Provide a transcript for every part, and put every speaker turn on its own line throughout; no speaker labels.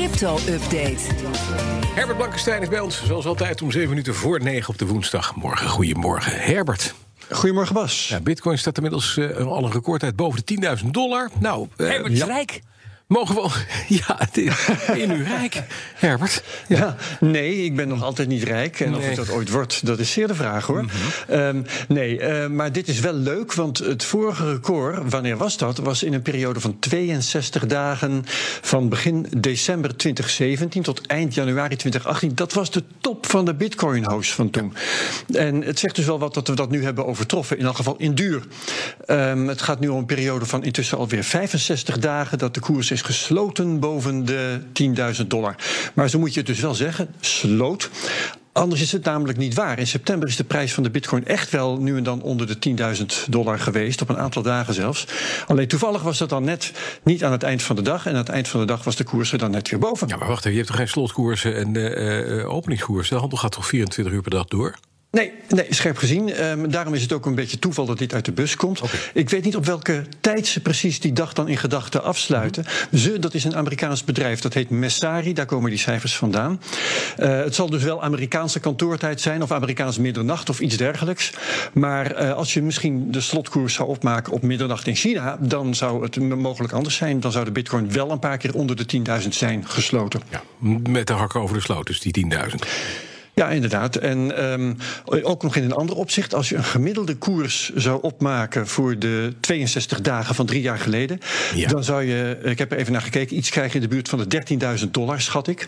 crypto-update.
Herbert Blankenstein is bij ons, zoals altijd, om 7 minuten voor 9 op de woensdagmorgen. Goedemorgen, Herbert.
Goedemorgen Bas.
Ja, Bitcoin staat inmiddels uh, al een record uit boven de 10.000 dollar. Nou,
uh, Herbert is ja. rijk.
Mogen we. Ja, in uw rijk, Herbert.
Ja. ja. nee, ik ben nog altijd niet rijk. En nee. of ik dat ooit word, dat is zeer de vraag hoor. Mm -hmm. um, nee, uh, maar dit is wel leuk, want het vorige record, wanneer was dat? Was in een periode van 62 dagen van begin december 2017 tot eind januari 2018. Dat was de top van de Bitcoin-host van toen. En het zegt dus wel wat dat we dat nu hebben overtroffen, in elk geval in duur. Um, het gaat nu om een periode van intussen alweer 65 dagen dat de koers is gesloten boven de 10.000 dollar. Maar zo moet je het dus wel zeggen, sloot. Anders is het namelijk niet waar. In september is de prijs van de bitcoin echt wel nu en dan onder de 10.000 dollar geweest, op een aantal dagen zelfs. Alleen toevallig was dat dan net niet aan het eind van de dag. En aan het eind van de dag was de koers er dan net weer boven.
Ja, maar wacht even, je hebt toch geen slotkoersen en uh, openingskoersen? De handel gaat toch 24 uur per dag door?
Nee, nee, scherp gezien. Um, daarom is het ook een beetje toeval dat dit uit de bus komt. Okay. Ik weet niet op welke tijd ze precies die dag dan in gedachten afsluiten. Mm-hmm. Ze, dat is een Amerikaans bedrijf, dat heet Messari, daar komen die cijfers vandaan. Uh, het zal dus wel Amerikaanse kantoortijd zijn, of Amerikaans middernacht of iets dergelijks. Maar uh, als je misschien de slotkoers zou opmaken op middernacht in China, dan zou het mogelijk anders zijn. Dan zou de bitcoin wel een paar keer onder de 10.000 zijn gesloten.
Ja, met de hakken over de sloot, dus die 10.000.
Ja, inderdaad. En um, ook nog in een ander opzicht. Als je een gemiddelde koers zou opmaken voor de 62 dagen van drie jaar geleden. Ja. Dan zou je, ik heb er even naar gekeken, iets krijgen in de buurt van de 13.000 dollar, schat ik.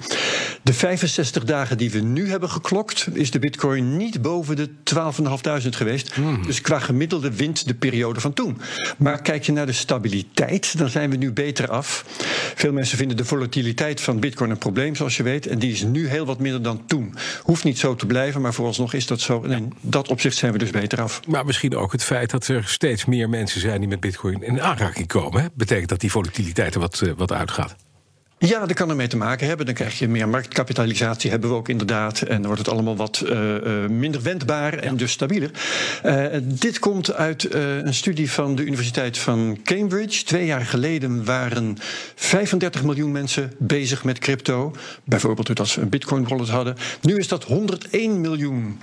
De 65 dagen die we nu hebben geklokt, is de bitcoin niet boven de 12.500 geweest. Mm. Dus qua gemiddelde wint de periode van toen. Maar kijk je naar de stabiliteit, dan zijn we nu beter af. Veel mensen vinden de volatiliteit van bitcoin een probleem, zoals je weet. En die is nu heel wat minder dan toen. Hoeft niet zo te blijven, maar vooralsnog is dat zo. En in dat opzicht zijn we dus beter af.
Maar misschien ook het feit dat er steeds meer mensen zijn die met bitcoin in aanraking komen. Hè? Betekent dat die volatiliteit er wat, uh, wat uitgaat?
Ja, dat kan ermee te maken hebben. Dan krijg je meer marktkapitalisatie, hebben we ook inderdaad. En dan wordt het allemaal wat uh, uh, minder wendbaar en ja. dus stabieler. Uh, dit komt uit een studie van de Universiteit van Cambridge. Twee jaar geleden waren 35 miljoen mensen bezig met crypto. Bijvoorbeeld doordat ze een bitcoin wallet hadden. Nu is dat 101 miljoen.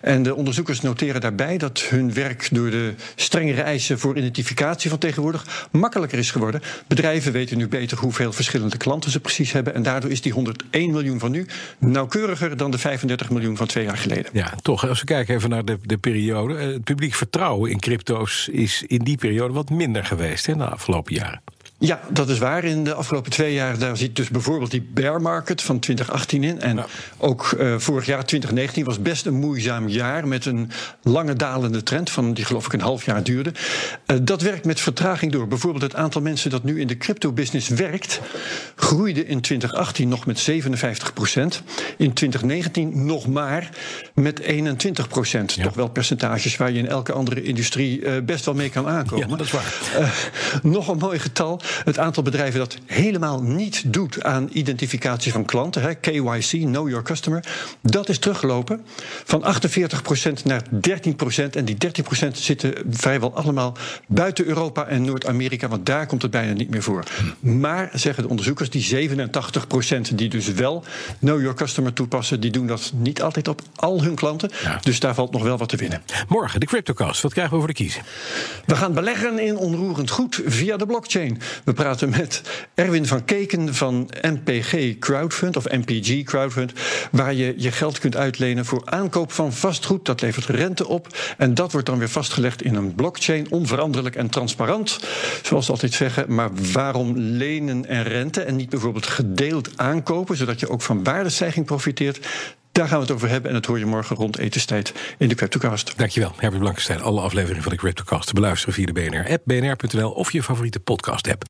En de onderzoekers noteren daarbij dat hun werk door de strengere eisen voor identificatie van tegenwoordig makkelijker is geworden. Bedrijven weten nu beter hoeveel verschillende klanten ze precies hebben. En daardoor is die 101 miljoen van nu nauwkeuriger dan de 35 miljoen van twee jaar geleden.
Ja, toch. Als we kijken even naar de, de periode. Het publiek vertrouwen in crypto's is in die periode wat minder geweest in de afgelopen jaren.
Ja, dat is waar. In de afgelopen twee jaar daar zit dus bijvoorbeeld die bear market van 2018 in. En ja. ook uh, vorig jaar, 2019, was best een moeizaam jaar met een lange dalende trend van die geloof ik een half jaar duurde. Uh, dat werkt met vertraging door. Bijvoorbeeld het aantal mensen dat nu in de crypto-business werkt, groeide in 2018 nog met 57 procent. In 2019 nog maar met 21 procent. Ja. Toch wel percentages waar je in elke andere industrie uh, best wel mee kan aankomen.
Ja, dat is waar.
nog een mooi getal. Het aantal bedrijven dat helemaal niet doet aan identificatie van klanten, hè, KYC, Know Your Customer, dat is teruggelopen van 48% naar 13%. En die 13% zitten vrijwel allemaal buiten Europa en Noord-Amerika, want daar komt het bijna niet meer voor. Maar, zeggen de onderzoekers, die 87% die dus wel Know Your Customer toepassen, die doen dat niet altijd op al hun klanten. Ja. Dus daar valt nog wel wat te winnen.
Morgen, de CryptoCast. Wat krijgen we voor de kiezen?
We gaan beleggen in onroerend goed via de blockchain. We praten met Erwin van Keken van MPG Crowdfund of MPG Crowdfund, waar je je geld kunt uitlenen voor aankoop van vastgoed. Dat levert rente op en dat wordt dan weer vastgelegd in een blockchain, onveranderlijk en transparant, zoals ze altijd zeggen. Maar waarom lenen en rente en niet bijvoorbeeld gedeeld aankopen, zodat je ook van waardestijging profiteert? Daar gaan we het over hebben en dat hoor je morgen rond etenstijd in de CryptoCast.
Dankjewel, Herbert Blankenstein. Alle afleveringen van de CryptoCast te beluisteren via de BNR-app, bnr.nl of je favoriete podcast-app.